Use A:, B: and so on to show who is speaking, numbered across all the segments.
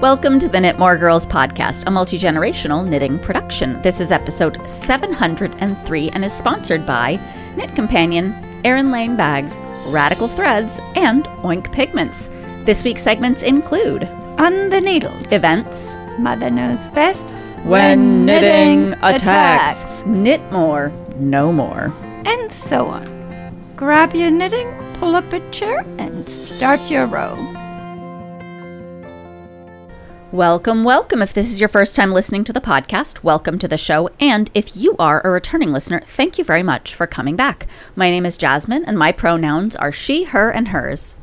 A: Welcome to the Knit More Girls podcast, a multi generational knitting production. This is episode 703 and is sponsored by Knit Companion, Erin Lane Bags, Radical Threads, and Oink Pigments. This week's segments include
B: On the needles.
A: events,
B: Mother knows best.
A: when knitting attacks, knit more, no more.
B: And so on. Grab your knitting, pull up a chair, and start your row.
A: Welcome, welcome. If this is your first time listening to the podcast, welcome to the show. And if you are a returning listener, thank you very much for coming back. My name is Jasmine, and my pronouns are she, her, and hers.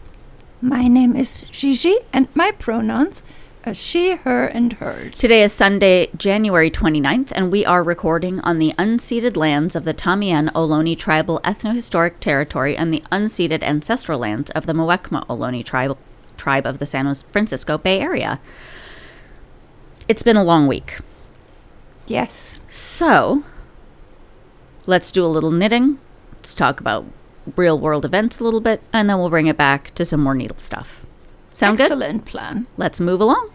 B: My name is Gigi, and my pronouns are she, her, and hers.
A: Today is Sunday, January 29th, and we are recording on the unceded lands of the Tamian Ohlone Tribal Ethnohistoric Territory and the unceded ancestral lands of the Muwekma Ohlone tribe, tribe of the San Francisco Bay Area. It's been a long week.
B: Yes.
A: So, let's do a little knitting. Let's talk about real world events a little bit, and then we'll bring it back to some more needle stuff. Sound good?
B: Excellent plan.
A: Let's move along.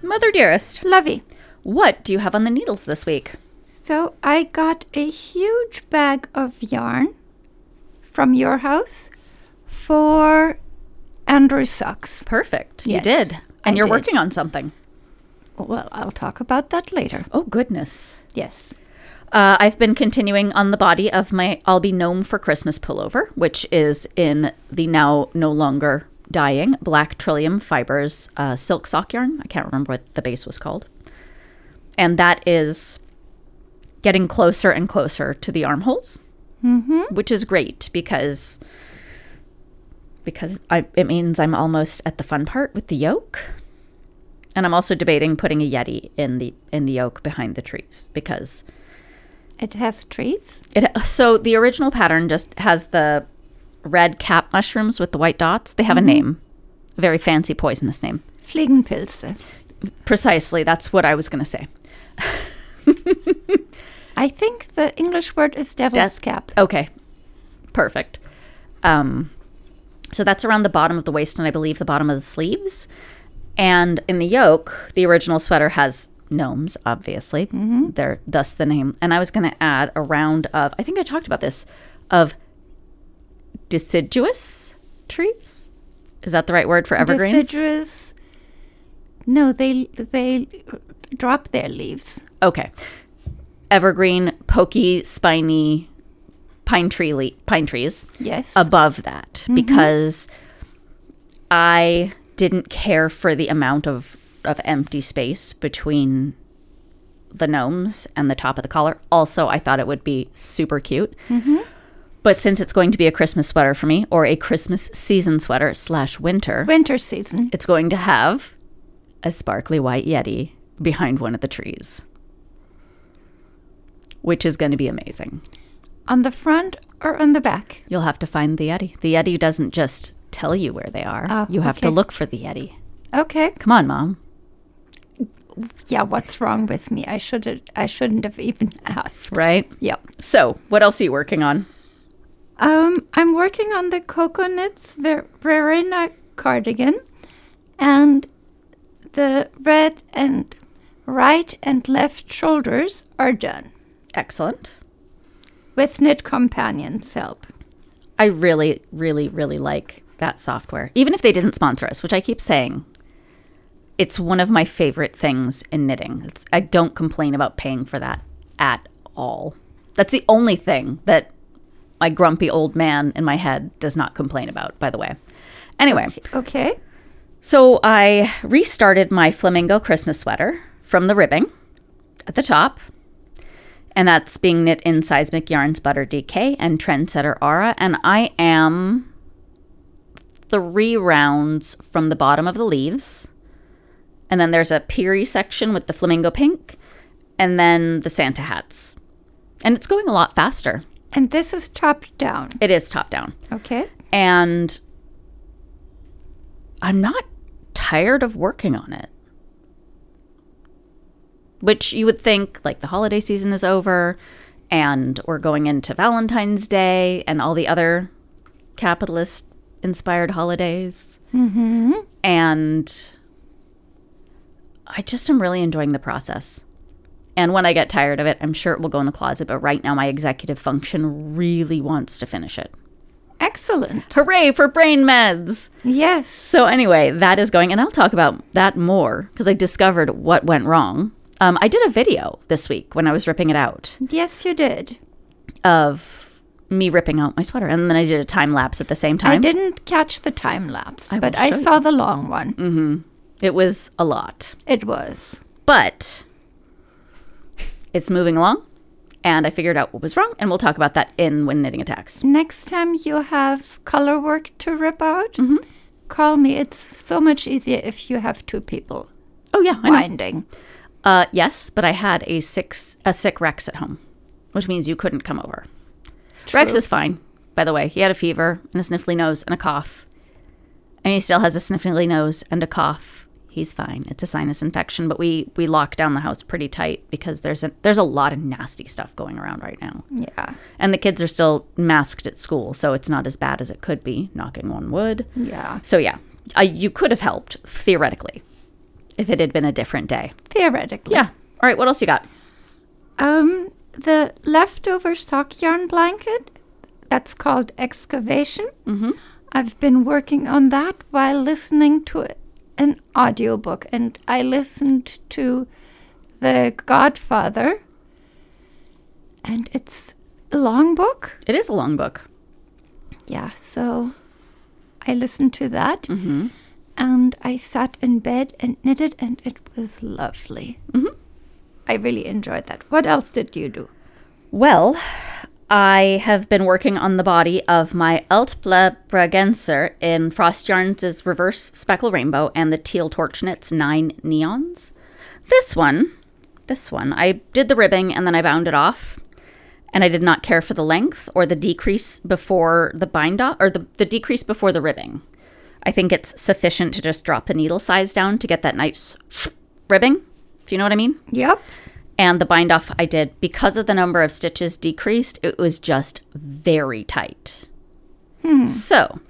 A: Mother dearest,
B: Lovey.
A: What do you have on the needles this week?
B: So I got a huge bag of yarn from your house for Andrew socks.
A: Perfect. You did. And
B: I
A: you're
B: did.
A: working on something.
B: Well, I'll talk about that later.
A: Oh, goodness.
B: Yes.
A: Uh, I've been continuing on the body of my I'll Be Gnome for Christmas pullover, which is in the now no longer dying Black Trillium Fibers uh, silk sock yarn. I can't remember what the base was called. And that is getting closer and closer to the armholes, mm-hmm. which is great because because I, it means I'm almost at the fun part with the yoke. And I'm also debating putting a yeti in the in the yoke behind the trees because
B: It has trees.
A: it so the original pattern just has the red cap mushrooms with the white dots. They have a name, a very fancy poisonous name.
B: Fliegenpilze.
A: Precisely, that's what I was going to say.
B: I think the English word is devil's
A: Death-
B: cap.
A: Okay, perfect. Um, so that's around the bottom of the waist and I believe the bottom of the sleeves. And in the yoke, the original sweater has gnomes, obviously. They're thus the name. And I was going to add a round of, I think I talked about this, of deciduous trees. Is that the right word for evergreens?
B: Deciduous. No, they they drop their leaves.
A: Okay. Evergreen, pokey, spiny pine tree le- pine trees.
B: Yes.
A: above that mm-hmm. because I didn't care for the amount of, of empty space between the gnomes and the top of the collar. Also, I thought it would be super cute. Mm-hmm. But since it's going to be a Christmas sweater for me, or a Christmas season sweater slash winter,
B: Winter season.
A: it's going to have a sparkly white Yeti behind one of the trees, which is going to be amazing.
B: On the front or on the back?
A: You'll have to find the Yeti. The Yeti doesn't just tell you where they are.
B: Oh,
A: you have to look for the Yeti.
B: Okay.
A: Come on, mom.
B: Yeah, what's wrong with me? I should I shouldn't have even asked.
A: Right?
B: Yep.
A: So, what else are you working on?
B: Um, I'm working on the Coconuts Ver- Verena cardigan, and the red and right and left shoulders are done
A: Excellent.
B: with Knit Companion's help.
A: I really, really, really like that software. Even if they didn't sponsor us, which I keep saying, it's one of my favorite things in knitting. It's, I don't complain about paying for that at all. That's the only thing that my grumpy old man in my head does not complain about, by the way. Anyway,
B: Okay.
A: so I restarted my flamingo Christmas sweater from the ribbing at the top. And that's being knit in Seismic Yarns Butter DK and Trendsetter Aura. And I am three rounds from the bottom of the leaves. And then there's a peerie section with the flamingo pink. And then the Santa hats. And it's going a lot faster.
B: And this is top down.
A: It is top down.
B: Okay.
A: And I'm not tired of working on it. Which you would think, like, the holiday season is over and we're going into Valentine's Day and all the other capitalist inspired holidays. Mm-hmm. And I just am really enjoying the process. And when I get tired of it, I'm sure it will go in the closet. But right now, my executive function really wants to finish it.
B: Excellent.
A: Hooray for brain meds!
B: Yes.
A: So anyway, that is going, and I'll talk about that more because I discovered what went wrong. Um, I did a video this week when I was ripping it out
B: Yes, you did.
A: of me ripping out my sweater, and then I did a time lapse at the same time.
B: I didn't catch the time lapse,
A: I
B: but I
A: show you.
B: saw the long one.
A: It was a lot,
B: It was.
A: but it's moving along, and I figured out what was wrong, and we'll talk about that in when knitting attacks.
B: Next time you have color work to rip out,
A: Mm-hmm.
B: call me. It's so much easier if you have two people
A: Oh yeah, I know. Uh, yes, but I had a six a sick Rex at home, which means you couldn't come over. Rex is fine, by the way. He had a fever and a sniffly nose and a cough, and he still has a sniffly nose and a cough. He's fine. It's a sinus infection, but we we lock down the house pretty tight because there's a there's a lot of nasty stuff going around right now,
B: Yeah.
A: and the kids are still masked at school, so it's not as bad as it could be. Knocking on wood.
B: Yeah.
A: So yeah, uh, you could have helped theoretically if it had been a different day.
B: Theoretically.
A: Yeah. All right. What else you got?
B: Um, the leftover sock yarn blanket, that's called excavation. Mm-hmm. I've been working on that while listening to an audiobook, and I listened to The Godfather, and it's a long book.
A: It is a long book.
B: Yeah, so I listened to that, and I sat in bed and knitted, and it was lovely. Mm-hmm. I really enjoyed that. What else did you do?
A: Well, I have been working on the body of my Altble Bragenser in Frost Yarns' Reverse Speckle Rainbow and the Teal Torch Knits 9 Neons. This one, this one, I did the ribbing and then I bound it off. And I did not care for the length or the decrease before the bind off, or the, the decrease before the ribbing. I think it's sufficient to just drop the needle size down to get that nice ribbing. Do you know what I mean?
B: Yep.
A: and the bind off I did because of the number of stitches decreased, it was just very tight. So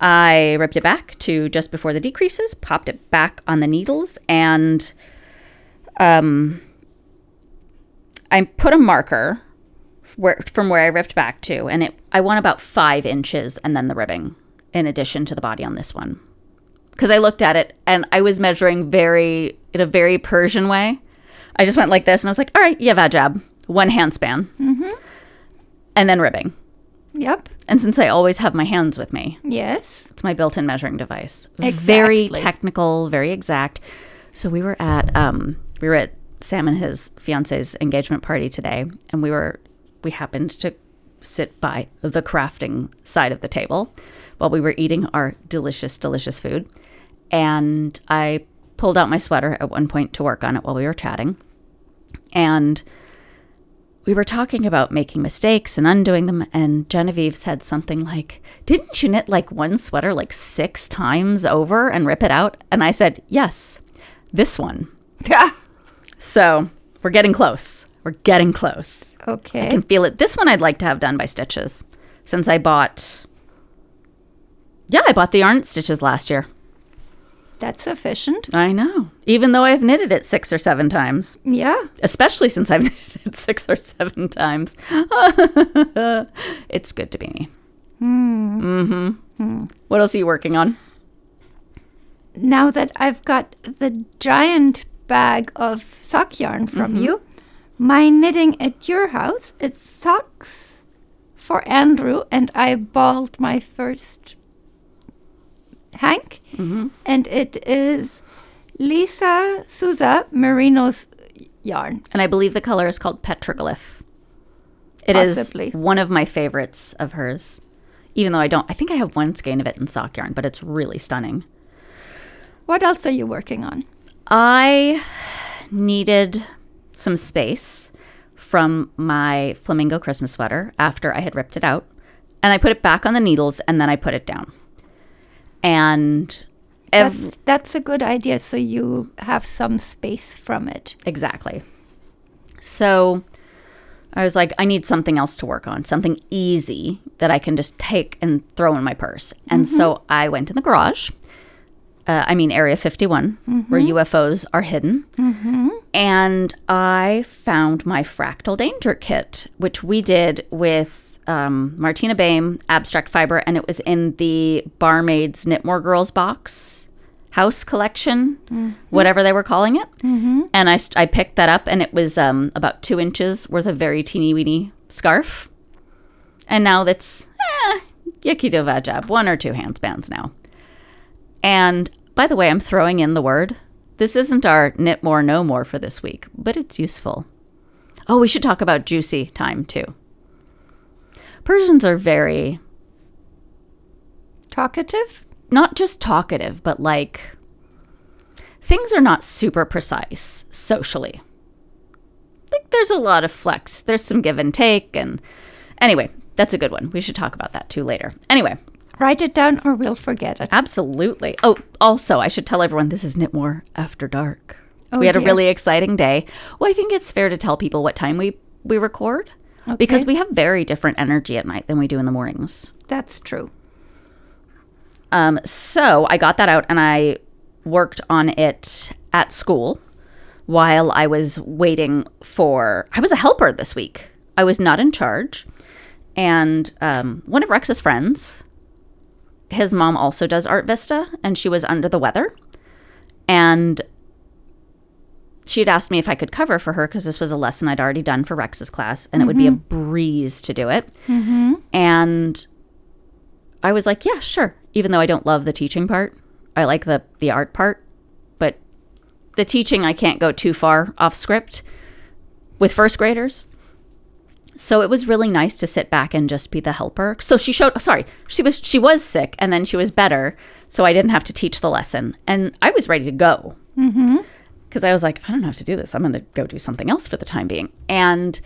A: I ripped it back to just before the decreases, popped it back on the needles, and um, I put a marker where, from where I ripped back to, and it I want about five inches and then the ribbing in addition to the body on this one. Because I looked at it and I was measuring very in a very Persian way. I just went like this and I was like, all right, yeah, vajab, one hand span. Mm-hmm. And then ribbing.
B: Yep.
A: And since I always have my hands with me,
B: Yes.
A: it's my built-in measuring device.
B: Exactly.
A: Very technical, very exact. So we were at um we were at Sam and his fiance's engagement party today, and we were we happened to sit by the crafting side of the table while we were eating our delicious, delicious food. And I pulled out my sweater at one point to work on it while we were chatting. And we were talking about making mistakes and undoing them and genevieve said something like didn't you knit like one sweater like six times over and rip it out and i said yes this one
B: Yeah.
A: so we're getting close we're getting close
B: Okay.
A: i can feel it this one i'd like to have done by stitches since i bought yeah i bought the yarn stitches last year
B: That's efficient.
A: i know even though i've knitted it six or seven times
B: Yeah.
A: especially since I've knitted it six or seven times. it's good to be me. Mm-hmm. What else are you working on?
B: Now that I've got the giant bag of sock yarn from
A: Mm-hmm.
B: you, my knitting at your house, it's socks for Andrew, and I balled my first hank, mm-hmm. and it is Lisa Souza Merino's yarn.
A: And I believe the color is called petroglyph. It is
B: Possibly.
A: one of my favorites of hers. Even though I don't, I think I have one skein of it in sock yarn, but it's really stunning.
B: What else are you working on?
A: I needed some space from my flamingo Christmas sweater after I had ripped it out. And I put it back on the needles and then I put it down. And ev-
B: That's, that's a good idea. So you have some space from it.
A: Exactly. So I was like, I need something else to work on, something easy that I can just take and throw in my purse. And so mm-hmm. I went in the garage. Uh, I mean, Area 51, where mm-hmm. UFOs are hidden. Mm-hmm. And I found my Fractal Danger Kit, which we did with um, Martina Behm, Abstract Fiber, and it was in the Barmaid's Knitmore Girls box house collection, whatever they were calling it. And I, I picked that up, and it was um, about two inches worth of very teeny weeny scarf. And now that's eh, Yakido Vajab, one or two handspans now. And by the way, I'm throwing in the word. This isn't our knit more, no more for this week, but it's useful. Oh, we should talk about juicy time too. Persians are very,
B: Talkative?
A: not just talkative, but like, things are not super precise socially. Like, there's a lot of flex, there's some give and take. And anyway, that's a good one. We should talk about that too later. Anyway,
B: Write it down or we'll forget it.
A: Absolutely. Oh, also, I should tell everyone this is Knitmore After Dark.
B: Oh,
A: we had a really exciting day. Well, I think it's fair to tell people what time we we record because we have very different energy at night than we do in the mornings.
B: That's true.
A: Um, so I got that out and I worked on it at school while I was waiting for. I was a helper this week. I was not in charge, and um, one of Rex's friends, his mom also does Art Vista, and she was under the weather, and she'd asked me if I could cover for her because this was a lesson I'd already done for Rex's class, and it would be a breeze to do it. And I was like, yeah, sure. Even though I don't love the teaching part, I like the the art part, but the teaching I can't go too far off script with first graders. So it was really nice to sit back and just be the helper. So she showed sorry, she was she was sick and then she was better, so I didn't have to teach the lesson and I was ready to go. Mhm. Cuz I was like, if I don't have to do this, I'm going to go do something else for the time being. And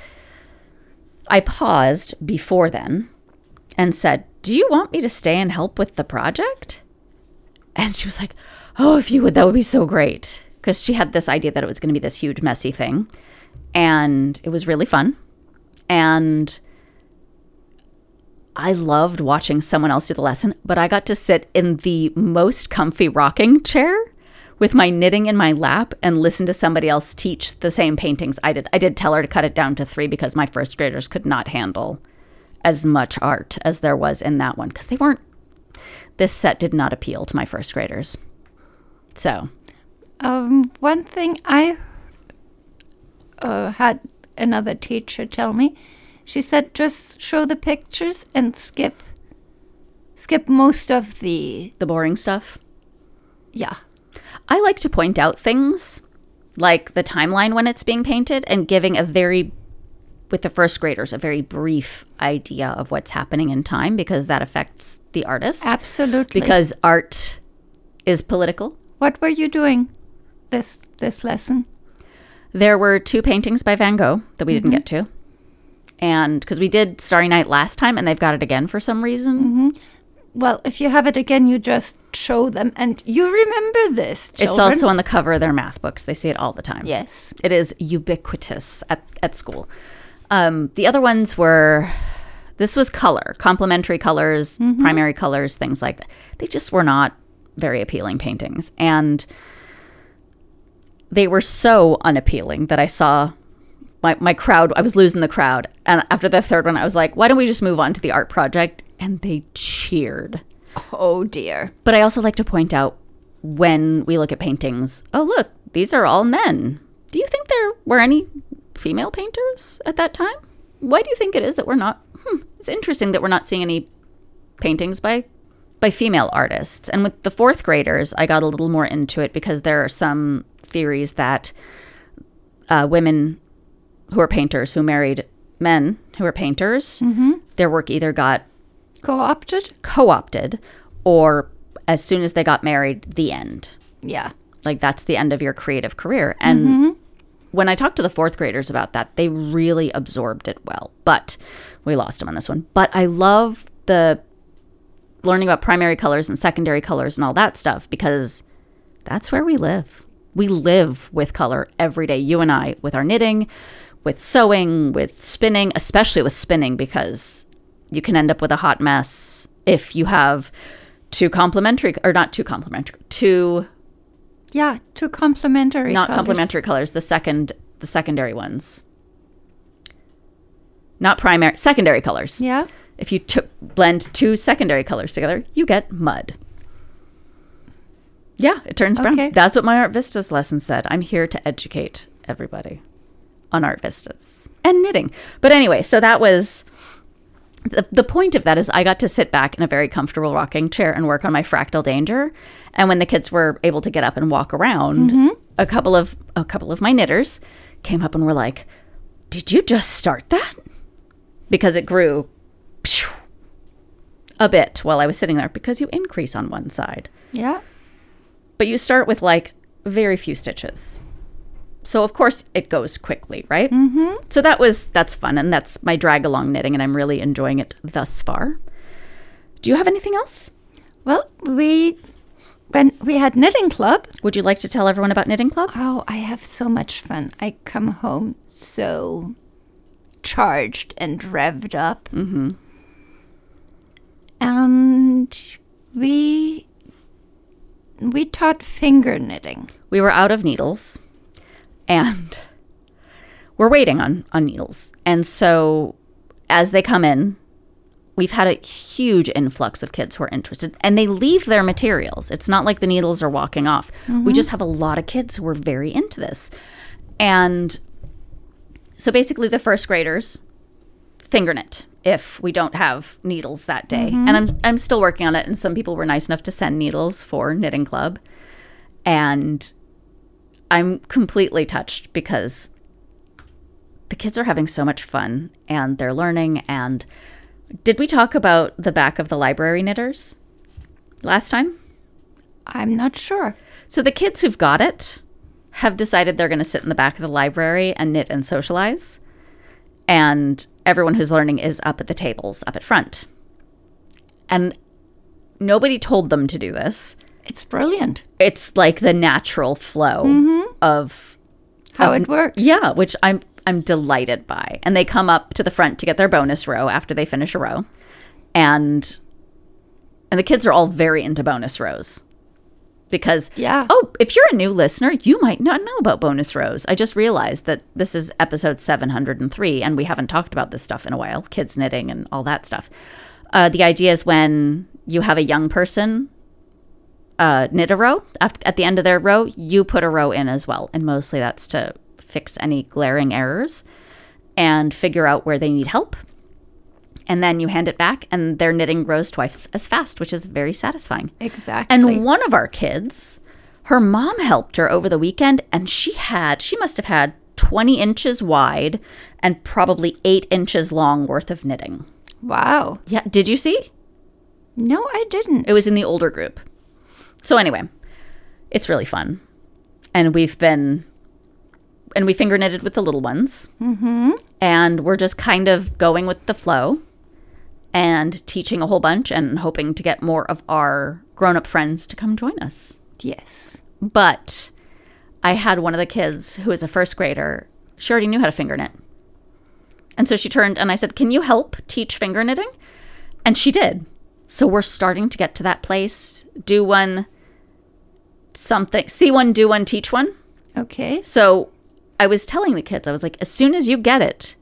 A: I paused before then and said, Do you want me to stay and help with the project? And she was like, Oh, if you would, that would be so great. Because she had this idea that it was going to be this huge, messy thing. And it was really fun. And I loved watching someone else do the lesson, but I got to sit in the most comfy rocking chair with my knitting in my lap and listen to somebody else teach the same paintings I did. I did tell her to cut it down to three because my first graders could not handle as much art as there was in that one because they weren't this set did not appeal to my first graders so
B: Um, one thing I uh, had another teacher tell me, she said just show the pictures and skip skip most of the
A: the boring stuff
B: yeah.
A: I like to point out things like the timeline when it's being painted and giving a very with the first graders a very brief idea of what's happening in time because that affects the artist
B: Absolutely.
A: because art is political
B: what were you doing this this lesson?
A: There were two paintings by Van Gogh that we didn't mm-hmm. get to. And because we did Starry Night last time and they've got it again for some reason. Mm-hmm.
B: Well, if you have it again, you just show them, and you remember this.
A: It's also on the cover of their math books. They see it all the time.
B: yes.
A: It is ubiquitous at, at school. Um, the other ones were this was color, complementary colors, primary colors, things like that. They just were not very appealing paintings. And they were so unappealing that I saw my, my crowd, I was losing the crowd. And after the third one, I was like, why don't we just move on to the art project? And they cheered.
B: Oh dear.
A: But I also like to point out when we look at paintings, oh, look, these are all men. Do you think there were any female painters at that time? why do you think it is that we're not? Hmm, it's interesting that we're not seeing any paintings by by female artists. And with the fourth graders, I got a little more into it because there are some theories that uh, women who are painters who married men who are painters, their work either got
B: Co opted?
A: co opted or as soon as they got married, the end.
B: Yeah.
A: Like that's the end of your creative career. And mm-hmm. when I talked to the fourth graders about that, they really absorbed it well. But we lost them on this one. But I love the learning about primary colors and secondary colors and all that stuff because that's where we live. We live with color every day. You and I, with our knitting, with sewing, with spinning, especially with spinning, because you can end up with a hot mess if you have two complementary, or not two complementary, two
B: Yeah, two complementary.
A: not
B: colors.
A: complementary colors the second the secondary ones not primary secondary colors
B: Yeah.
A: if you t- blend two secondary colors together you get mud yeah it turns brown
B: Okay.
A: that's what my art vistas lesson said i'm here to educate everybody on art vistas and knitting but anyway so that was the, the point of that is I got to sit back in a very comfortable rocking chair and work on my fractal danger. And when the kids were able to get up and walk around, mm-hmm. a couple of a couple of my knitters came up and were like, "Did you just start that?" Because it grew phew, a bit while I was sitting there because you increase on one side.
B: Yeah.
A: But you start with like very few stitches. So of course it goes quickly, right? Mm-hmm. So that was that's fun, and that's my drag along knitting, and I'm really enjoying it thus far. Do you have anything else?
B: Well, we when we had knitting club.
A: Would you like to tell everyone about knitting club?
B: Oh, I have so much fun. I come home so charged and revved up. Mm-hmm. And we we taught finger knitting.
A: We were out of needles, and we're waiting on on needles, and so as they come in. We've had a huge influx of kids who are interested, and they leave their materials. It's not like the needles are walking off. We mm-hmm. just have a lot of kids who are very into this. And so basically, the first graders finger knit if we don't have needles that day. Mm-hmm. And I'm I'm still working on it. And some people were nice enough to send needles for knitting club, and I'm completely touched because the kids are having so much fun and they're learning. And did we talk about the back of the library knitters last time?
B: I'm not sure.
A: So the kids who've got it have decided they're going to sit in the back of the library and knit and socialize. And everyone who's learning is up at the tables up at front. And nobody told them to do this.
B: It's brilliant
A: It's like the natural flow of
B: how it works.
A: yeah, which I'm I'm delighted by. And they come up to the front to get their bonus row after they finish a row. And and the kids are all very into bonus rows. Because
B: Yeah.
A: oh, if you're a new listener, you might not know about bonus rows. I just realized that this is episode 703 and we haven't talked about this stuff in a while, kids knitting and all that stuff. Uh, the idea is when you have a young person uh, knit a row. At the end of their row, you put a row in as well. And mostly that's to fix any glaring errors and figure out where they need help. And then you hand it back, and their knitting grows twice as fast, which is very satisfying.
B: Exactly.
A: And one of our kids, her mom helped her over the weekend, and she had, she must have had 20 inches wide and probably eight inches long worth of knitting.
B: wow.
A: Yeah, did you see?
B: No, I didn't.
A: It was in the older group. So anyway, it's really fun, and we've been, and we finger knitted with the little ones, mm-hmm. and we're just kind of going with the flow, and teaching a whole bunch, and hoping to get more of our grown-up friends to come join us.
B: yes.
A: But I had one of the kids who was a first grader. She already knew how to finger knit, and so she turned and I said, "Can you help teach finger knitting?" And she did. So we're starting to get to that place. Do one, something. See one, do one, teach one.
B: Okay.
A: So I was telling the kids, I was like, as soon as you get it,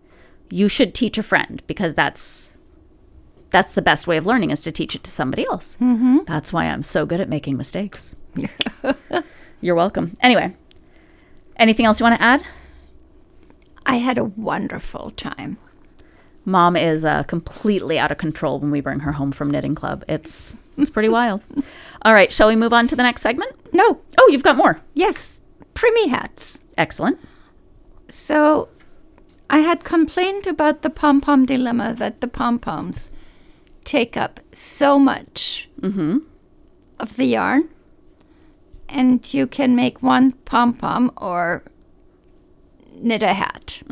A: you should teach a friend because that's that's the best way of learning is to teach it to somebody else. Mm-hmm. That's why I'm so good at making mistakes. You're welcome. Anyway, anything else you want to add?
B: I had a wonderful time.
A: Mom is uh, completely out of control when we bring her home from knitting club. It's it's pretty wild. All right, shall we move on to the next segment?
B: No,
A: Oh, you've got more.
B: yes, Preemie hats.
A: Excellent.
B: So I had complained about the pom pom dilemma that the pom poms take up so much of the yarn. And you can make one pom pom or knit a hat.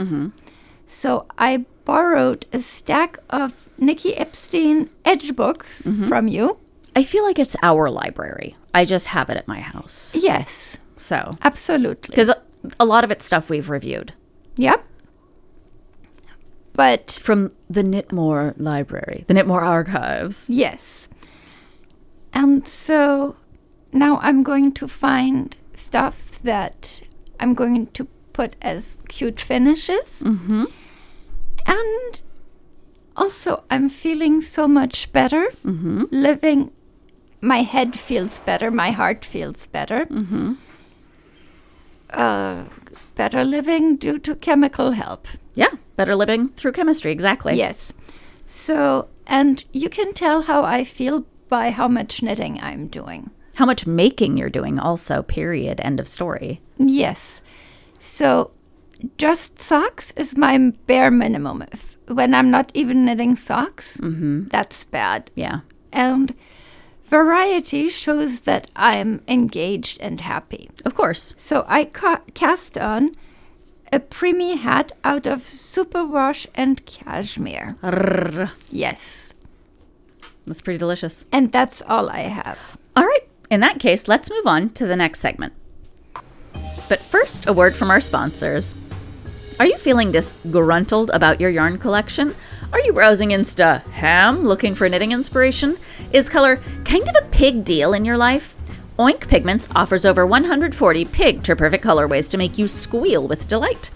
B: So I borrowed a stack of Nicky Epstein edge books from you.
A: I feel like it's our library. I just have it at my house.
B: Yes,
A: So,
B: absolutely.
A: because a, a lot of it's stuff we've reviewed
B: Yep. But
A: from the Knitmore library, the Knitmore archives.
B: Yes. And so now I'm going to find stuff that I'm going to put as cute finishes. Mm-hmm. And also, I'm feeling so much better. Mm-hmm. Living, my head feels better, my heart feels better. Mm-hmm. Uh, better living due to chemical help.
A: Yeah, better living through chemistry, exactly.
B: Yes. So, and you can tell how I feel by how much knitting I'm doing.
A: How much making you're doing, also, period. End of story.
B: Yes. So, just socks is my bare minimum. If, when I'm not even knitting socks, mm-hmm. that's bad.
A: Yeah.
B: And variety shows that I'm engaged and happy.
A: Of course.
B: So, I ca- cast on a preemie hat out of superwash and cashmere.
A: Rrr.
B: Yes.
A: That's pretty delicious.
B: And that's all I have.
A: All right. In that case, let's move on to the next segment. But first, a word from our sponsors. Are you feeling disgruntled about your yarn collection? Are you browsing Insta ham looking for knitting inspiration? Is color kind of a pig deal in your life? Oink Pigments offers over 140 pig to perfect colorways to make you squeal with delight.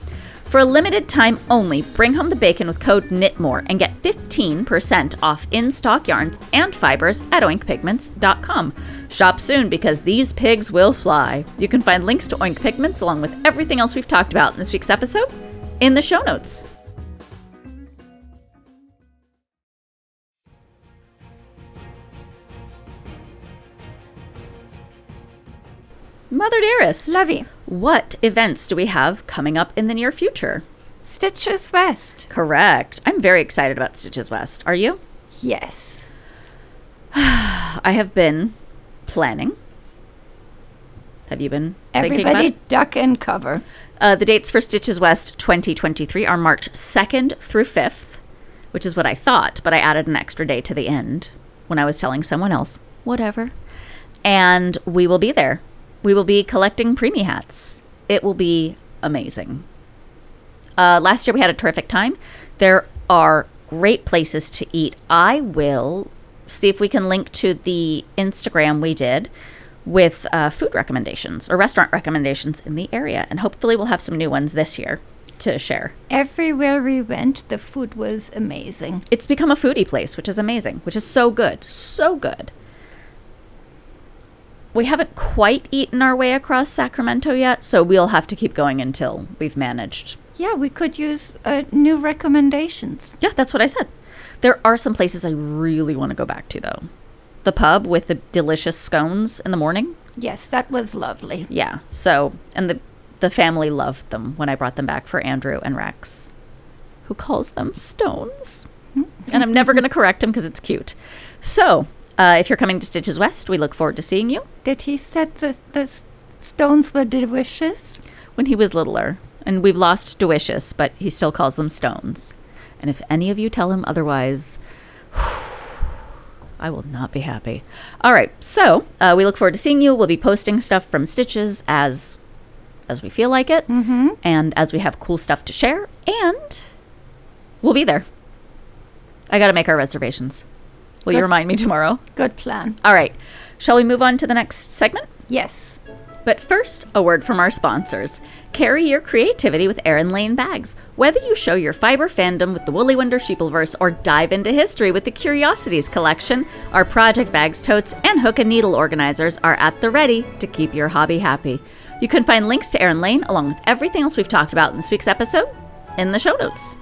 A: For a limited time only, bring home the bacon with code KNITMORE and get 15% off in stock yarns and fibers at oinkpigments.com. Shop soon because these pigs will fly. You can find links to Oink Pigments along with everything else we've talked about in this week's episode in the show notes. Mother Dearest,
B: Lovey.
A: what events do we have coming up in the near future?
B: Stitches West.
A: Correct. I'm very excited about Stitches West. Are you?
B: Yes.
A: I have been planning. Have you been thinking about
B: Everybody duck and cover.
A: Uh, the dates for Stitches West 2023 are March 2nd through 5th, which is what I thought, but I added an extra day to the end when I was telling someone else. Whatever. And we will be there. We will be collecting preemie hats. It will be amazing. Uh, last year we had a terrific time. There are great places to eat. I will see if we can link to the Instagram we did with uh, food recommendations or restaurant recommendations in the area. And hopefully we'll have some new ones this year to share.
B: Everywhere we went, the food was amazing.
A: It's become a foodie place, which is amazing, which is so good. So good. We haven't quite eaten our way across Sacramento yet, so we'll have to keep going until we've managed
B: Yeah, we could use uh, new recommendations.
A: Yeah, that's what I said. There are some places I really want to go back to, though. The pub with the delicious scones in the morning.
B: Yes, that was lovely.
A: Yeah. So, and the the family loved them when I brought them back for Andrew and Rex, who calls them stones. and I'm never going to correct him because it's cute. So, uh, if you're coming to Stitches West, we look forward to seeing you
B: Did he said the, the stones were delicious?
A: when he was littler. And we've lost Delicious, but he still calls them stones. And if any of you tell him otherwise, I will not be happy. All right, so uh, we look forward to seeing you. We'll be posting stuff from Stitches as as we feel like it, mm-hmm. and as we have cool stuff to share, and we'll be there. I got to make our reservations. Will you remind me tomorrow?
B: Good plan.
A: All right. Shall we move on to the next segment?
B: Yes.
A: But first, a word from our sponsors. Carry your creativity with Erin Lane bags. Whether you show your fiber fandom with the Woolly Wonder Sheepleverse or dive into history with the Curiosities collection, our project bags, totes, and hook and needle organizers are at the ready to keep your hobby happy. You can find links to Erin Lane along with everything else we've talked about in this week's episode in the show notes.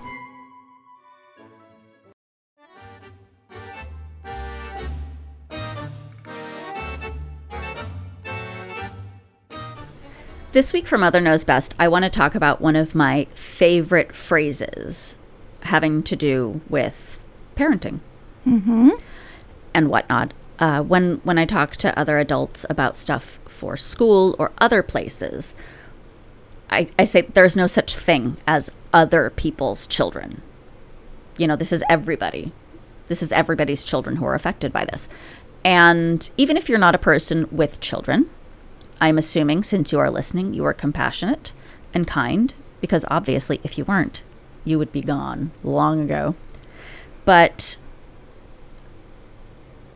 A: This week for Mother Knows Best, I want to talk about one of my favorite phrases having to do with parenting and whatnot. Uh, when when I talk to other adults about stuff for school or other places, I, I say there's no such thing as other people's children. You know, this is everybody. This is everybody's children who are affected by this. And even if you're not a person with children, I'm assuming since you are listening, you are compassionate and kind, because obviously, if you weren't, you would be gone long ago. But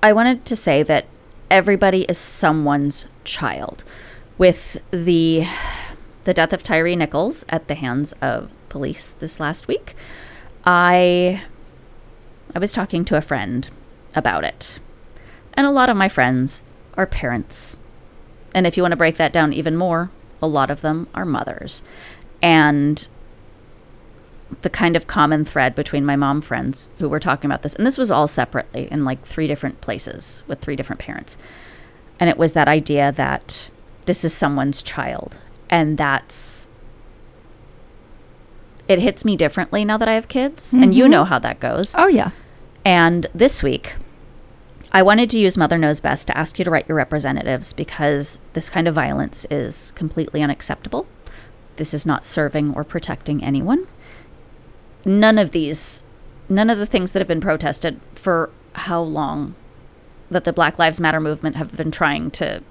A: I wanted to say that everybody is someone's child. With the the death of Tyre Nichols at the hands of police this last week, I I was talking to a friend about it. And a lot of my friends are parents. And if you want to break that down even more, a lot of them are mothers. And the kind of common thread between my mom friends who were talking about this, and this was all separately in like three different places with three different parents. And it was that idea that this is someone's child. And that's, it hits me differently now that I have kids. And you mm-hmm. know how that goes.
B: Oh, yeah.
A: And this week, I wanted to use Mother Knows Best to ask you to write your representatives because this kind of violence is completely unacceptable. This is not serving or protecting anyone. None of these, none of the things that have been protested for how long that the Black Lives Matter movement have been trying to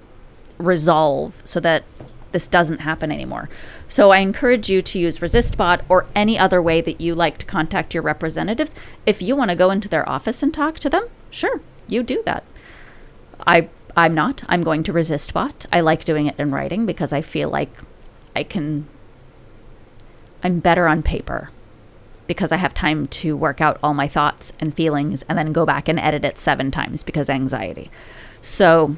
A: resolve so that this doesn't happen anymore. So I encourage you to use ResistBot or any other way that you like to contact your representatives. If you want to go into their office and talk to them, sure, you do that. I I'm not. I'm going to ResistBot. I like doing it in writing because I feel like I can I'm better on paper because I have time to work out all my thoughts and feelings and then go back and edit it 7 times because anxiety. So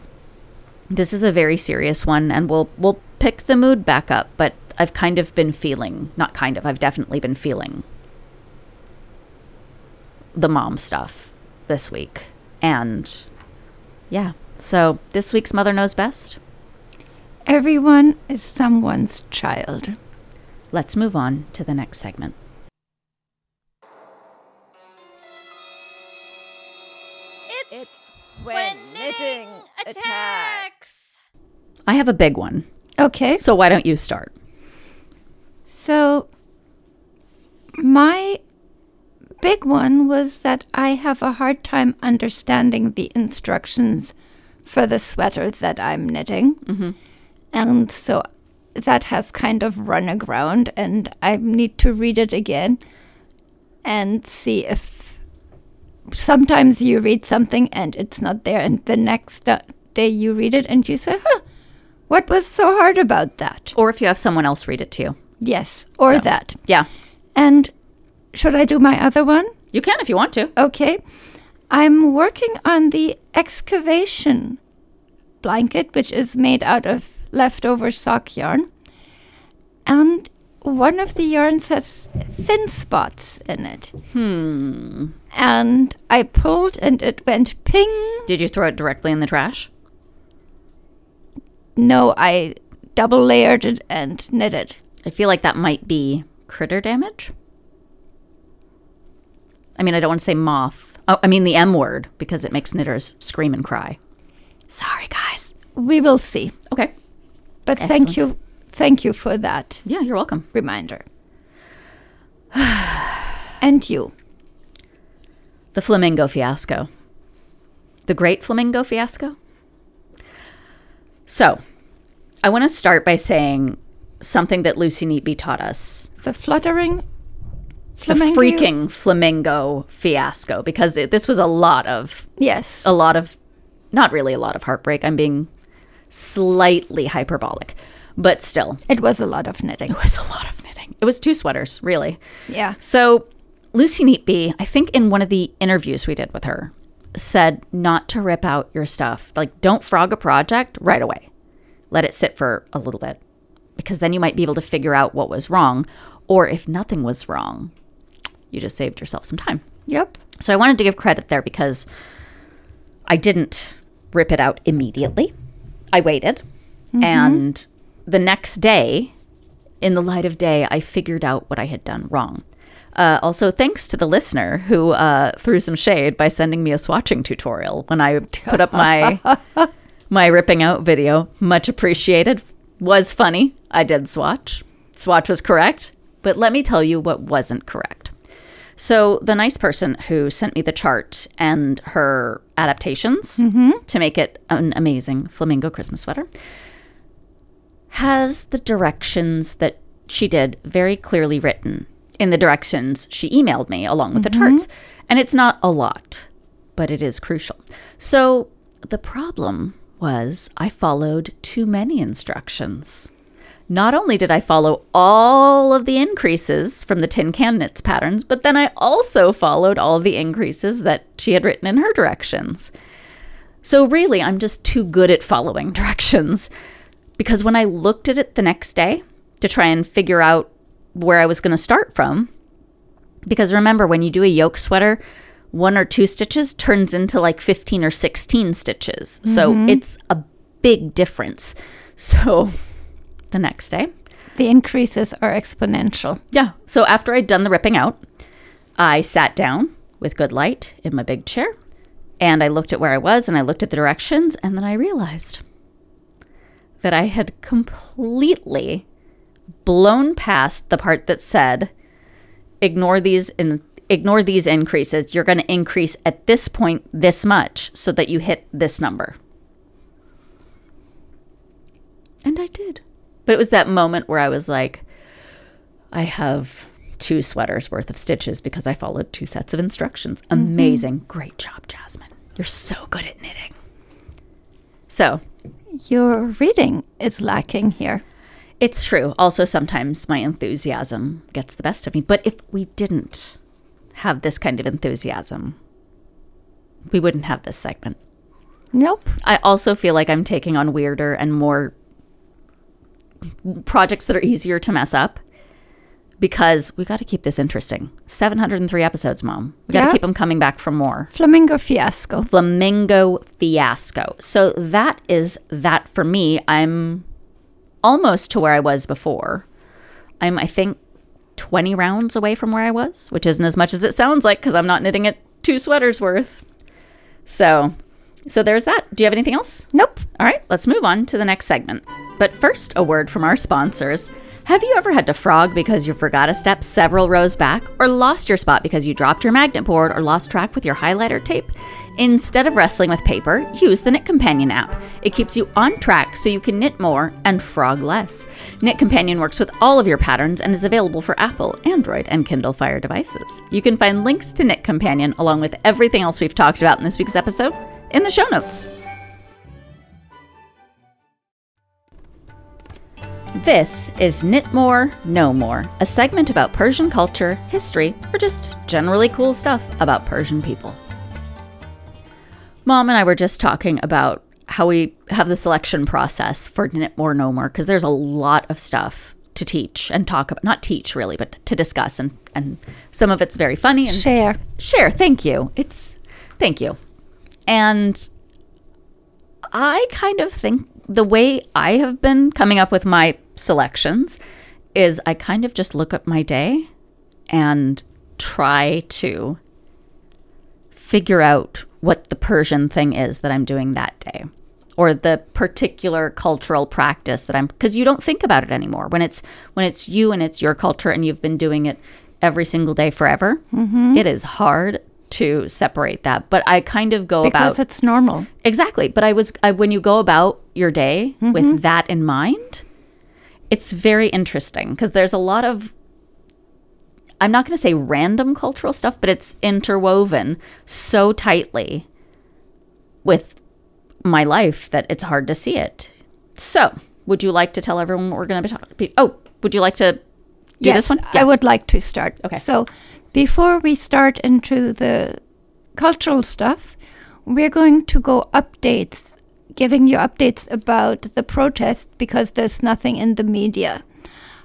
A: this is a very serious one and we'll we'll pick the mood back up but i've kind of been feeling not kind of i've definitely been feeling the mom stuff this week and yeah so this week's mother knows best
B: Everyone is someone's child.
A: let's move on to the next segment
C: It's, when knitting attacks.
A: i have a big one
B: Okay.
A: so why don't you start
B: So, my big one was that I have a hard time understanding the instructions for the sweater that I'm knitting. And so that has kind of run aground, and I need to read it again and see if sometimes you read something and it's not there, and the next uh, day you read it and you say, huh, what was so hard about that?
A: or if you have someone else read it to you
B: Yes, or
A: So.
B: that.
A: yeah
B: And should I do my other one?
A: you can if you want to
B: Okay. I'm working on the excavation blanket, which is made out of leftover sock yarn. And one of the yarns has thin spots in it. Hmm. And I pulled and it went ping.
A: did you throw it directly in the trash
B: No, I double layered it and knit it.
A: I feel like that might be critter damage. I mean, I don't want to say moth. Oh, I mean the M word because it makes knitters scream and cry. Sorry, guys.
B: We will see.
A: Okay.
B: But
A: Excellent.
B: thank you. Thank you for that.
A: Yeah, you're welcome.
B: reminder. and you.
A: The flamingo fiasco. The great flamingo fiasco. So, I want to start by saying something that Lucy Neatby taught us
B: The fluttering
A: the freaking flamingo fiasco because it, this was a lot of
B: Yes.
A: a lot of not really a lot of heartbreak i'm being slightly hyperbolic but still
B: It was a lot of knitting.
A: it was a lot of knitting it was two sweaters really
B: Yeah.
A: so lucy neatby i think in one of the interviews we did with her said not to rip out your stuff like don't frog a project right away let it sit for a little bit because then you might be able to figure out what was wrong or if nothing was wrong you just saved yourself some time
B: Yep.
A: so I wanted to give credit there because I didn't rip it out immediately. I waited and the next day, in the light of day, I figured out what I had done wrong. Uh, also, thanks to the listener who uh, threw some shade by sending me a swatching tutorial when I put up my my ripping out video. Much appreciated. Was funny. I did swatch. Swatch was correct. But let me tell you what wasn't correct. So, the nice person who sent me the chart and her adaptations mm-hmm. to make it an amazing flamingo Christmas sweater has the directions that she did very clearly written in the directions she emailed me along with the mm-hmm. charts. And it's not a lot, but it is crucial. So the problem was I followed too many instructions. Not only did I follow all of the increases from the tin can knits patterns, but then I also followed all of the increases that she had written in her directions. So really, I'm just too good at following directions because when I looked at it the next day to try and figure out where I was going to start from, because remember, when you do a yoke sweater, one or two stitches turns into like 15 or 16 stitches. So mm-hmm. it's a big difference. So the next day,
B: The increases are exponential.
A: yeah. So after I'd done the ripping out, I sat down with good light in my big chair and I looked at where I was and I looked at the directions and then I realized that I had completely blown past the part that said ignore these in ignore these increases. You're going to increase at this point this much so that you hit this number. And I did. But it was that moment where I was like, I have two sweaters worth of stitches because I followed two sets of instructions. Mm-hmm. Amazing. Great job, Jasmin. You're so good at knitting. So
B: Your reading is lacking here.
A: it's true. Also, sometimes my enthusiasm gets the best of me. But if we didn't have this kind of enthusiasm, we wouldn't have this segment.
B: Nope.
A: I also feel like I'm taking on weirder and more projects that are easier to mess up because we got to keep this interesting. 703 episodes, Mom. We got to
B: Yeah.
A: keep them coming back for more.
B: Flamingo fiasco.
A: Flamingo fiasco. So that is that for me. I'm almost to where I was before. I'm, I think, 20 rounds away from where I was, which isn't as much as it sounds like because I'm not knitting it two sweaters worth. So, so there's that. Do you have anything else?
B: Nope.
A: All right, let's move on to the next segment. But first, a word from our sponsors. Have you ever had to frog because you forgot a step several rows back, or lost your spot because you dropped your magnet board or lost track with your highlighter tape? Instead of wrestling with paper, use the Knit Companion app. It keeps you on track so you can knit more and frog less. Knit Companion works with all of your patterns and is available for Apple, Android, and Kindle Fire devices. You can find links to Knit Companion along with everything else we've talked about in this week's episode in the show notes. This is Knit More, Know More, a segment about Persian culture, history, or just generally cool stuff about Persian people. Mom and I were just talking about how we have the selection process for Knit More, Know More, because there's a lot of stuff to teach and talk about. Not teach, really, but to discuss. And, and some of it's very funny and
B: Share.
A: Share. Thank you. It's thank you. And I kind of think the way I have been coming up with my selections is I kind of just look at my day and try to figure out what the Persian thing is that I'm doing that day or the particular cultural practice that I'm because you don't think about it anymore when it's when it's you and it's your culture and you've been doing it every single day forever mm-hmm. it is hard to separate that but I kind of go
B: Because
A: about
B: it's normal.
A: Exactly. But I was I, when you go about your day mm-hmm. with that in mind, it's very interesting because there's a lot of I'm not going to say random cultural stuff, but it's interwoven so tightly with my life that it's hard to see it. So, would you like to tell everyone what we're going to be talking? Oh, would you like to do
B: yes,
A: this one?
B: I would like to start.
A: Okay.
B: So before we start into the cultural stuff, we're going to go updates, giving you updates about the protest because there's nothing in the media.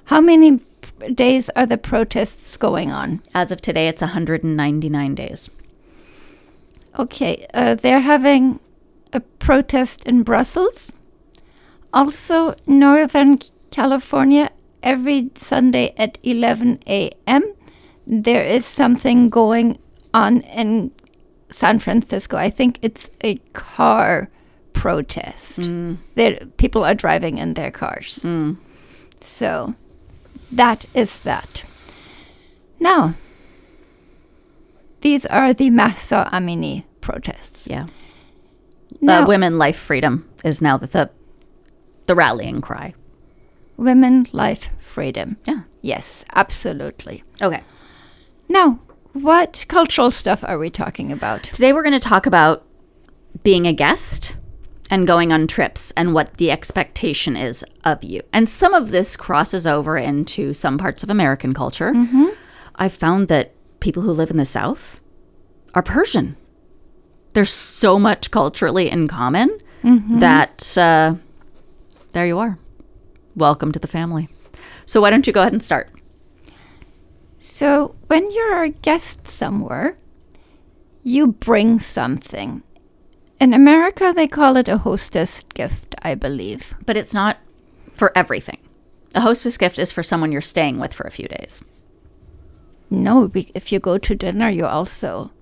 B: How many days are the protests going on?
A: As of today, it's 199 days.
B: Okay, uh, they're having a protest in Brussels Also, Northern California, every Sunday at 11 a.m., there is something going on in San Francisco. I think it's a car protest. There, people are driving in their cars. So, that is that. Now, these are the Mahsa Amini protests.
A: Yeah.
B: Now,
A: uh, women, life, freedom is now the, the the rallying cry.
B: women, life, freedom.
A: Yeah.
B: Yes, absolutely.
A: Okay.
B: Now, what cultural stuff are we talking about?
A: Today we're going to talk about being a guest and going on trips and what the expectation is of you. And some of this crosses over into some parts of American culture. I've found that people who live in the South are Persian. There's so much culturally in common that uh, there you are. Welcome to the family. So why don't you go ahead and start?
B: So, when you're a guest somewhere, you bring something. In America, they call it a hostess gift, I believe.
A: But it's not for everything. A hostess gift is for someone you're staying with for a few days.
B: No, if you go to dinner, you also.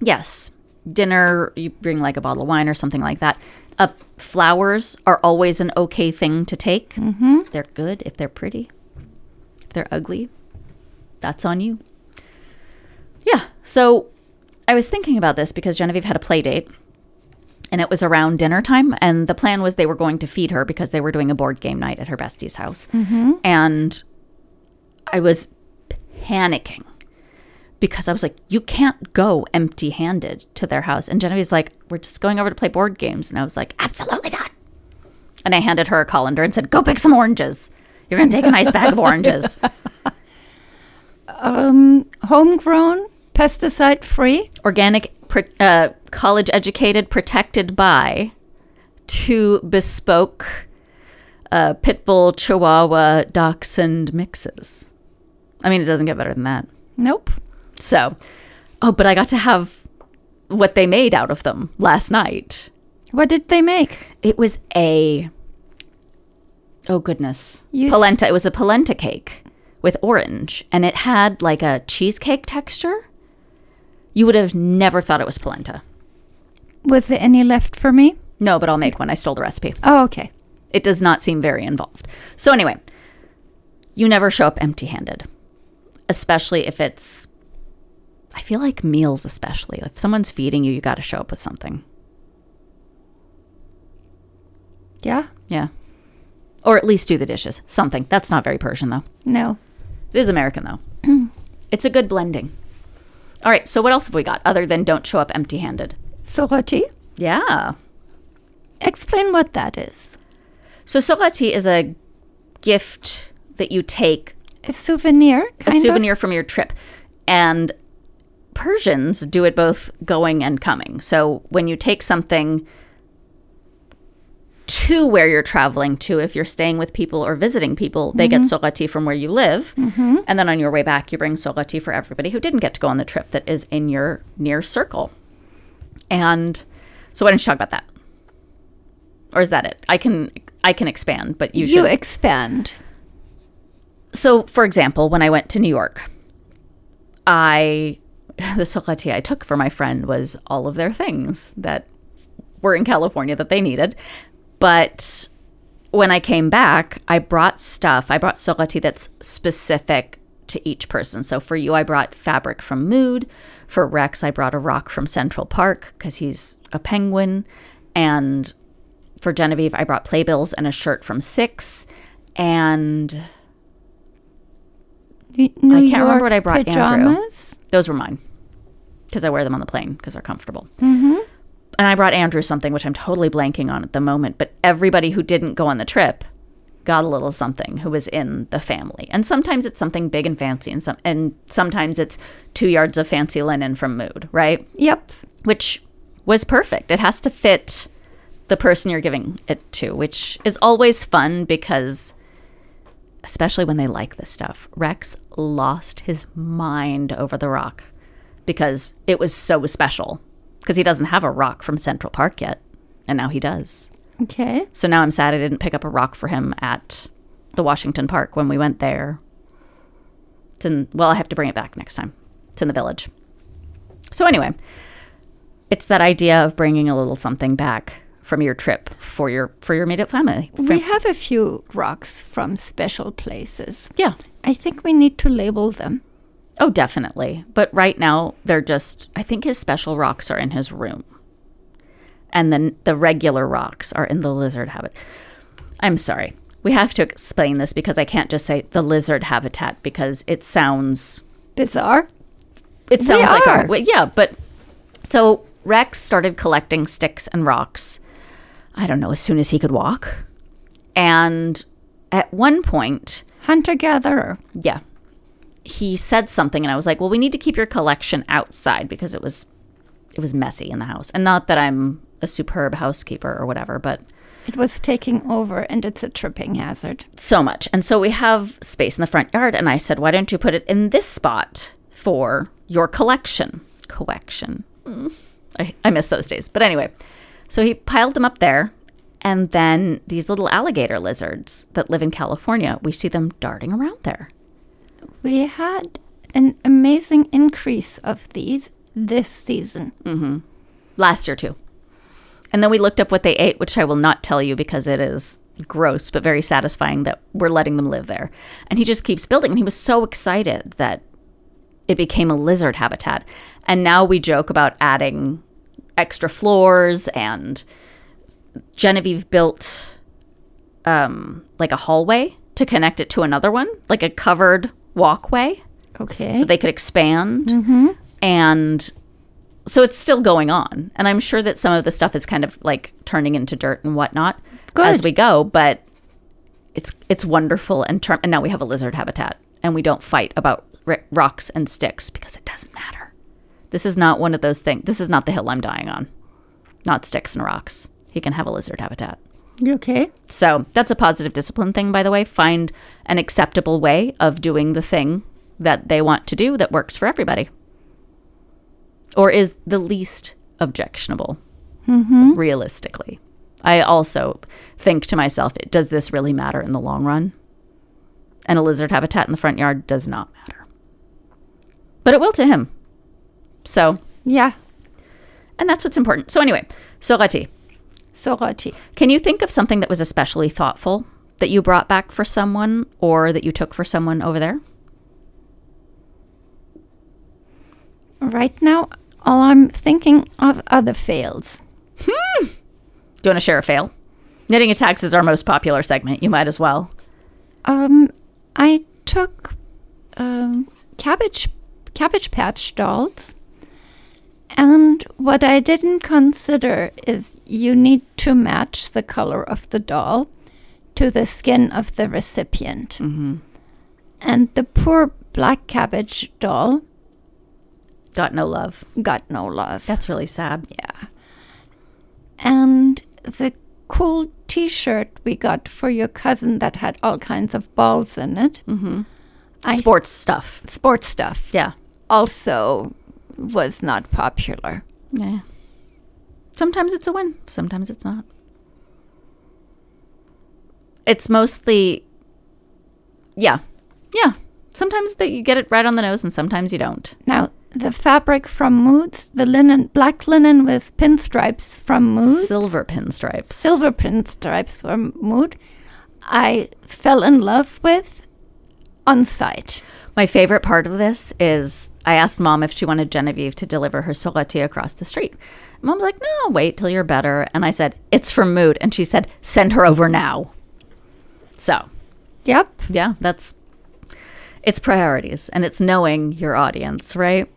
A: Yes. Dinner, you bring like a bottle of wine or something like that. Uh, flowers are always an okay thing to take. Mm-hmm. They're good if they're pretty. If they're ugly, that's on you. Yeah. So I was thinking about this because Genevieve had a play date and it was around dinner time. And the plan was they were going to feed her because they were doing a board game night at her bestie's house. And I was panicking because I was like, you can't go empty handed to their house. And Genevieve's like, we're just going over to play board games. And I was like, absolutely not. And I handed her a colander and said, go pick some oranges. You're going to take a nice bag of oranges.
B: Um, homegrown, pesticide free.
A: Organic, uh, college educated, protected by two bespoke uh, pit bull, chihuahua, dachshund mixes. I mean, it doesn't get better than that.
B: Nope.
A: So, oh, but I got to have what they made out of them last night.
B: What did they make?
A: It was a oh goodness,
B: You
A: polenta. It was a polenta cake with orange, and it had like a cheesecake texture. You would have never thought it was polenta.
B: Was there any left for me?
A: No, but I'll make one. I stole the recipe.
B: Oh, okay.
A: It does not seem very involved. So anyway, you never show up empty-handed, especially if it's. I feel like meals, especially if someone's feeding you, you got to show up with something.
B: Yeah.
A: Yeah. Or at least do the dishes. Something. That's not very Persian, though.
B: No.
A: It is American, though. it's a good blending. All right. So, what else have we got other than don't show up empty handed?
B: Sorati.
A: Yeah.
B: Explain what that is.
A: So, sorati is a gift that you take,
B: A souvenir.
A: a souvenir from your trip. And Persians do it both going and coming. So, when you take something to where you're traveling to, if you're staying with people or visiting people, they get mm-hmm. sorati from where you live. Mm-hmm. And then on your way back, you bring sorati for everybody who didn't get to go on the trip that is in your near circle. And so, why don't you talk about that? Or is that it? I can I can expand, but you,
B: You,
A: should.
B: expand.
A: so, for example, when I went to New York, I the sorati I took for my friend was all of their things that were in California that they needed. But when I came back, I brought stuff. I brought sorati that's specific to each person. So for you, I brought fabric from Mood. For Rex, I brought a rock from Central Park because he's a penguin. And for Genevieve, I brought playbills and a shirt from Six. And
B: New
A: I can't remember what I brought Andrew. those were mine because I wear them on the plane because they're comfortable. Mm-hmm. And I brought Andrew something which I'm totally blanking on at the moment, but everybody who didn't go on the trip got a little something who was in the family. And sometimes it's something big and fancy, and some and sometimes it's two yards of fancy linen from Mood, right?
B: Yep.
A: Which was perfect. It has to fit the person you're giving it to, which is always fun because especially when they like this stuff. Rex lost his mind over the rock because it was so special. Because he doesn't have a rock from Central Park yet, and now he does.
B: Okay.
A: So now I'm sad I didn't pick up a rock for him at the Washington Park when we went there. It's in, well, I have to bring it back next time. It's in the village. So anyway, it's that idea of bringing a little something back from your trip for your for your immediate family.
B: We have a few rocks from special places.
A: yeah.
B: I think we need to label them.
A: Oh, definitely. But right now, they're just, I think his special rocks are in his room. And then the regular rocks are in the lizard habitat. I'm sorry. We have to explain this because I can't just say the lizard habitat because it sounds,
B: Bizarre.
A: it sounds like our,
B: are.
A: well, yeah, but so Rex started collecting sticks and rocks, I don't know, as soon as he could walk. And at one point,
B: Hunter gatherer.
A: yeah. He said something and I was like, "Well, we need to keep your collection outside because it was it was messy in the house." And not that I'm a superb housekeeper or whatever, but
B: It was taking over and it's a tripping hazard.
A: so much. And so we have space in the front yard and I said, "Why don't you put it in this spot for your collection?" Collection. Mm. I, I miss those days. But anyway, so he piled them up there. And then these little alligator lizards that live in California, we see them darting around there.
B: We had an amazing increase of these this season.
A: last year too. And then we looked up what they ate, which I will not tell you because it is gross, but very satisfying that we're letting them live there. And he just keeps building. And he was so excited that it became a lizard habitat. And now we joke about adding extra floors and Genevieve built um, like a hallway to connect it to another one, like a covered walkway
B: Okay.
A: so they could expand. Mm-hmm. And so it's still going on. And I'm sure that some of the stuff is kind of like turning into dirt and whatnot as we go. But it's it's wonderful. And, term- and now we have a lizard habitat. And we don't fight about ri rocks and sticks because it doesn't matter. This is not one of those things. This is not the hill I'm dying on. Not sticks and rocks. He can have a lizard habitat.
B: You okay?
A: So that's a positive discipline thing, by the way. Find an acceptable way of doing the thing that they want to do that works for everybody. Or is the least objectionable, mm-hmm. realistically. I also think to myself, does this really matter in the long run? And a lizard habitat in the front yard does not matter. But it will to him. So,
B: Yeah.
A: and that's what's important. So, anyway, Sorati,
B: Sorati.
A: can you think of something that was especially thoughtful that you brought back for someone or that you took for someone over there?
B: Right now, all I'm thinking of are the fails.
A: Do you want to share a fail? Knitting attacks is our most popular segment. You might as well.
B: Um, I took um, cabbage cabbage patch dolls, and what I didn't consider is you need to match the color of the doll to the skin of the recipient. And the poor black cabbage doll
A: Got no love.
B: got no love.
A: That's really sad.
B: Yeah. And the cool t shirt we got for your cousin that had all kinds of balls in it. Mm-hmm.
A: Sports stuff.
B: sports stuff
A: Yeah.
B: also was not popular.
A: Yeah. Sometimes it's a win, sometimes it's not. It's mostly, yeah. Yeah. Sometimes that you get it right on the nose and sometimes you don't.
B: Now, the fabric from Moods, the linen, black linen with pinstripes from Moods,
A: Silver pinstripes.
B: silver pinstripes from Mood, I fell in love with on site.
A: My favorite part of this is I asked mom if she wanted Genevieve to deliver her sorati across the street. Mom's like, no, wait till you're better. And I said, it's from Mood. And she said, send her over now. So,
B: Yep.
A: yeah, that's it's priorities and it's knowing your audience, right?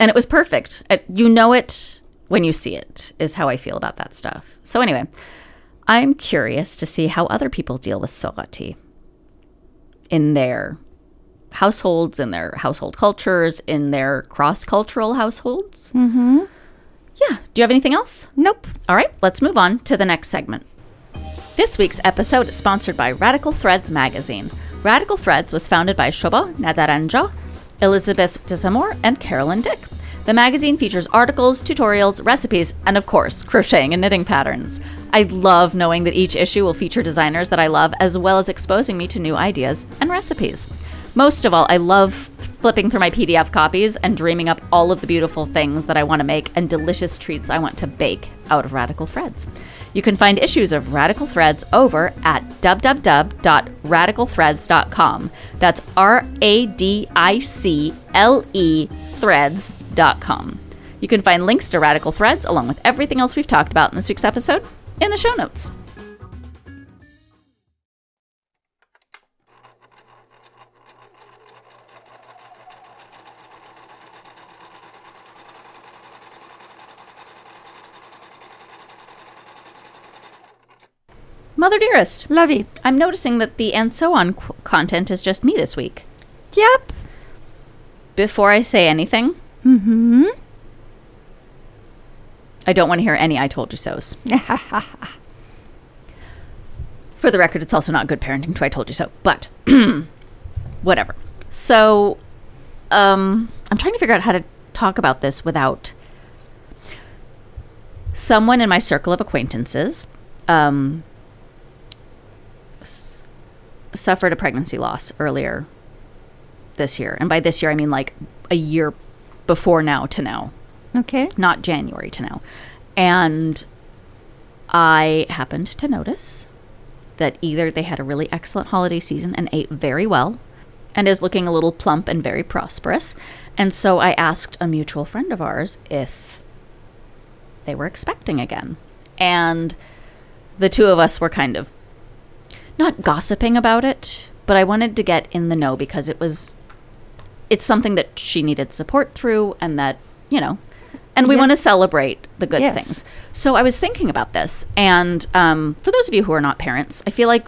A: And it was perfect. It, you know it when you see it, is how I feel about that stuff. So, anyway, I'm curious to see how other people deal with sorati in their households, in their household cultures, in their cross cultural households. Mm-hmm. Yeah. Do you have anything else?
B: Nope.
A: All right, let's move on to the next segment. This week's episode is sponsored by Radical Threads magazine. Radical Threads was founded by Shoba Nadaranja, Elizabeth Desamore, and Carolyn Dick. The magazine features articles, tutorials, recipes, and of course, crocheting and knitting patterns. I love knowing that each issue will feature designers that I love, as well as exposing me to new ideas and recipes. Most of all, I love flipping through my PDF copies and dreaming up all of the beautiful things that I want to make and delicious treats I want to bake out of Radical Threads. You can find issues of Radical Threads over at www.radicalthreads.com. That's R A D I C L E threads.com. You can find links to Radical Threads along with everything else we've talked about in this week's episode in the show notes. Mother Dearest,
B: Lovey.
A: I'm noticing that the and so on qu- content is just me this week.
B: Yep.
A: Before I say anything,
B: Mm-hmm.
A: I don't want to hear any I told you so's. For the record, it's also not good parenting to I told you so, but whatever. So, um, I'm trying to figure out how to talk about this without someone in my circle of acquaintances um, s- suffered a pregnancy loss earlier this year. And by this year, I mean like a year before now to now
B: Okay.
A: not January to now. And I happened to notice that either they had a really excellent holiday season and ate very well and is looking a little plump and very prosperous. And so I asked a mutual friend of ours if they were expecting again. And the two of us were kind of not gossiping about it, but I wanted to get in the know because it was it's something that she needed support through and that, you know, and we
B: Yeah.
A: want to celebrate the good
B: Yes.
A: things. So I was thinking about this. And um, for those of you who are not parents, I feel like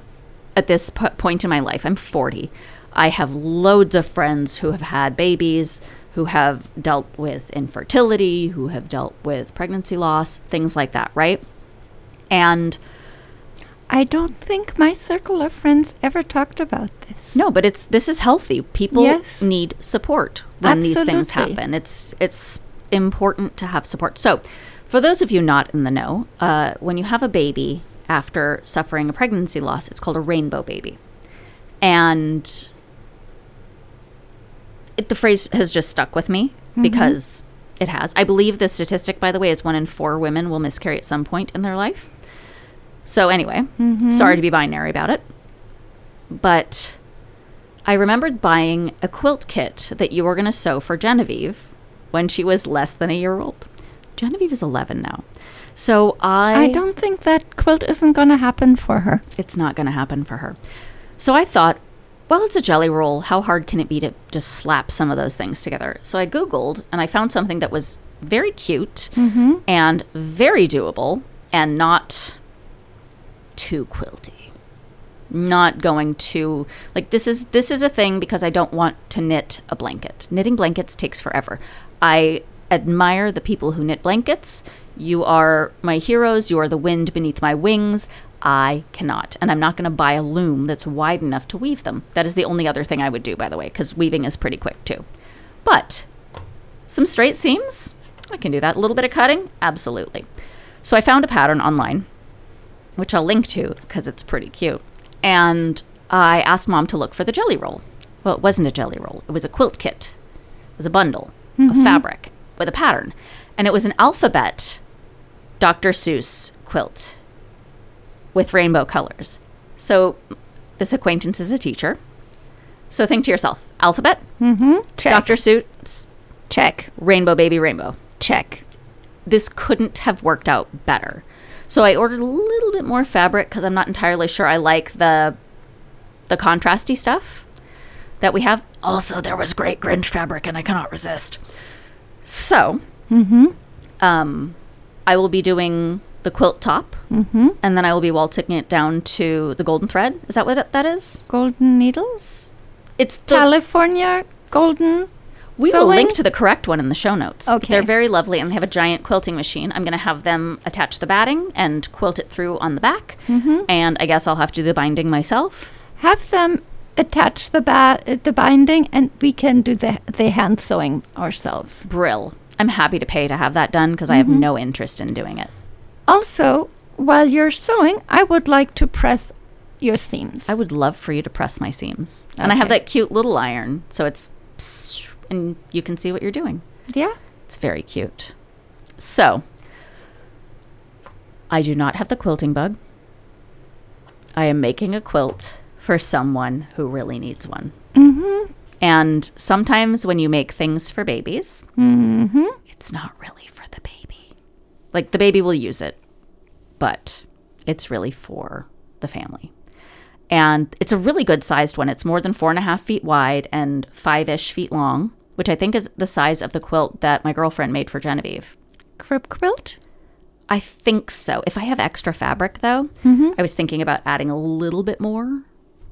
A: at this p- point in my life, I'm 40. I have loads of friends who have had babies, who have dealt with infertility, who have dealt with pregnancy loss, things like that, right? And
B: I don't think my circle of friends ever talked about this.
A: No, but it's this is healthy. People
B: Yes.
A: need support when these things happen. It's it's important to have support. So, for those of you not in the know, uh, when you have a baby after suffering a pregnancy loss, it's called a rainbow baby, and it, the phrase has just stuck with me because it has. I believe the statistic, by the way, is one in four women will miscarry at some point in their life. So anyway, mm-hmm. sorry to be binary about it, but I remembered buying a quilt kit that you were going to sew for Genevieve when she was less than a year old. Genevieve is 11 now. So I
B: I don't think that quilt isn't going to happen for her.
A: it's not going to happen for her. So I thought, well, it's a jelly roll. How hard can it be to just slap some of those things together? So I Googled and I found something that was very cute mm-hmm. and very doable and not too quilty. Not going to like this is this is a thing because I don't want to knit a blanket. Knitting blankets takes forever. I admire the people who knit blankets. You are my heroes. You are the wind beneath my wings. I cannot. And I'm not going to buy a loom that's wide enough to weave them. That is the only other thing I would do, by the way, because weaving is pretty quick too. But some straight seams, I can do that. A little bit of cutting, absolutely. So I found a pattern online, which I'll link to because it's pretty cute. And I asked mom to look for the jelly roll. Well, it wasn't a jelly roll, it was a quilt kit. It was a bundle of fabric with a pattern. And it was an alphabet Dr. Seuss quilt with rainbow colors. So this acquaintance is a teacher. So think to yourself alphabet,
B: Mm-hmm. Check.
A: Dr. Seuss,
B: Check.
A: rainbow baby rainbow.
B: Check.
A: This couldn't have worked out better. So I ordered a little bit more fabric because I'm not entirely sure I like the the contrasty stuff that we have. Also, there was great Grinch fabric, and I cannot resist. So, um, I will be doing the quilt top,
B: Mm-hmm.
A: and then I will be waltzing it down to the golden thread. Is that what that is?
B: Golden needles.
A: It's the
B: California golden.
A: We will
B: sewing?
A: link to the correct one in the show notes.
B: Okay.
A: They're very lovely and they have a giant quilting machine. I'm going to have them attach the batting and quilt it through on the back.
B: Mm-hmm.
A: And I guess I'll have to do the binding myself.
B: Have them attach the ba- the binding, and we can do the the hand sewing ourselves.
A: Brill. I'm happy to pay to have that done because I have no interest in doing it.
B: Also, while you're sewing, I would like to press your seams.
A: I would love for you to press my seams. And I have that cute little iron, so it's psst, and you can see what you're doing.
B: yeah.
A: It's very cute. So, I do not have the quilting bug. I am making a quilt for someone who really needs one. Mm-hmm. And sometimes when you make things for babies,
B: Mm-hmm.
A: it's not really for the baby. Like the baby will use it, but it's really for the family. And it's a really good sized one. It's more than four and a half feet wide and five ish feet long, which I think is the size of the quilt that my girlfriend made for Genevieve.
B: Crib quilt.
A: I think so. If I have extra fabric, though, mm-hmm. I was thinking about adding a little bit more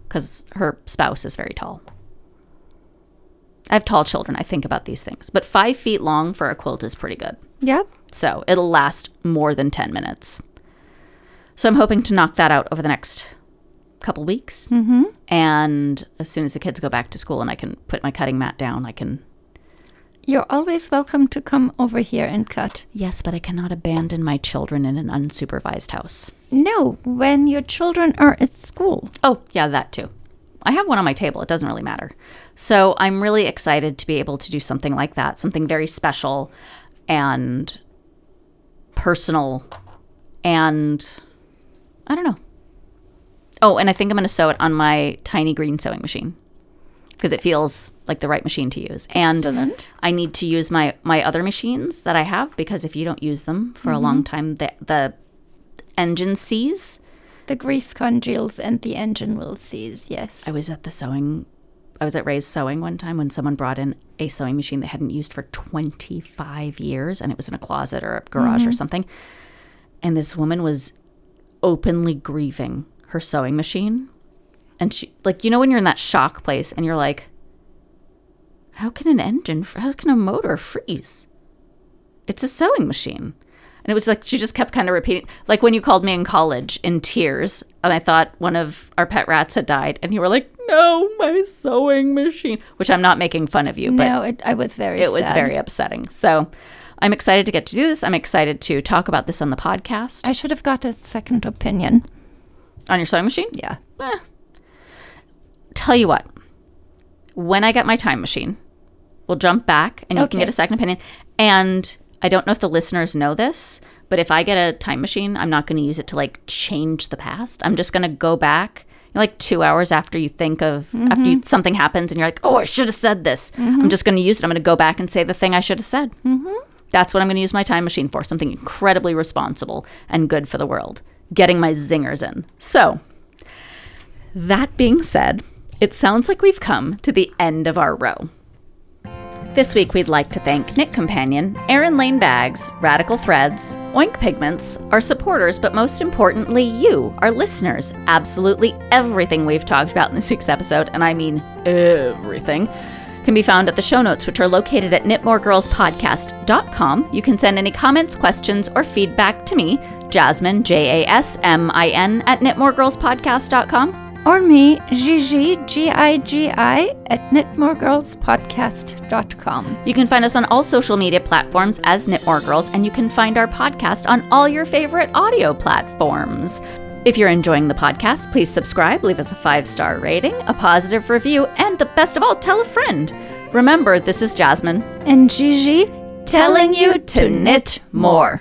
A: because her spouse is very tall. I have tall children. I think about these things. But five feet long for a quilt is pretty good.
B: Yep.
A: So it'll last more than 10 minutes. So I'm hoping to knock that out over the next couple weeks. Mm-hmm. And as soon as the kids go back to school and I can put my cutting mat down, I can.
B: You're always welcome to come over here and cut.
A: Yes, but I cannot abandon my children in an unsupervised house.
B: No, when your children are at school.
A: Oh, yeah, that too. I have one on my table. It doesn't really matter. So I'm really excited to be able to do something like that, something very special and personal. And I don't know. Oh, and I think I'm going to sew it on my tiny green sewing machine because it feels like the right machine to use. And
B: Excellent.
A: I need to use my my other machines that I have because if you don't use them for a long mm-hmm. time, the the engine sees.
B: The grease congeals and the engine will seize, yes.
A: I was at the sewing, I was at Ray's Sewing one time when someone brought in a sewing machine they hadn't used for 25 years and it was in a closet or a garage or mm-hmm. something. And this woman was openly grieving her sewing machine. And she, like, you know, when you're in that shock place and you're like, how can an engine, how can a motor freeze? It's a sewing machine. And it was like she just kept kind of repeating, like when you called me in college in tears, and I thought one of our pet rats had died, and you were like, "No, my sewing machine," which I'm not making fun of you, but
B: no, it, I was very
A: it was very upsetting. So I'm excited to get to do this. I'm excited to talk about this on the podcast
B: I should have got a second opinion.
A: On your sewing machine.
B: Yeah.
A: Eh. Tell you what, when I get my time machine, we'll jump back and you can get a second opinion. And I don't know if the listeners know this, but if I get a time machine, I'm not going to use it to like change the past. I'm just going to go back like two hours after you think of after you, mm-hmm. something happens and you're like, oh, I should have said this. Mm-hmm. I'm just going to use it. I'm going to go back and say the thing I should have said. Mm-hmm. That's what I'm going to use my time machine for. Something incredibly responsible and good for the world. Getting my zingers in. So, that being said, it sounds like we've come to the end of our row. This week, we'd like to thank Knit Companion, Erin Lane Bags, Radical Threads, Oink Pigments, our supporters, but most importantly, you, our listeners. Absolutely everything we've talked about in this week's episode, and I mean everything, can be found at the show notes, which are located at knitmoregirlspodcast.com. You can send any comments, questions, or feedback to me, Jasmin, J A S M I N, at knitmoregirlspodcast.com.
B: Or me, Gigi, G-I-G-I, at knitmoregirlspodcast.com.
A: You can find us on all social media platforms as Knit More Girls, and you can find our podcast on all your favorite audio platforms. If you're enjoying the podcast, please subscribe, leave us a five star rating, a positive review, and the best of all, tell a friend. Remember, this is Jasmin
B: And Gigi,
A: telling you to knit more.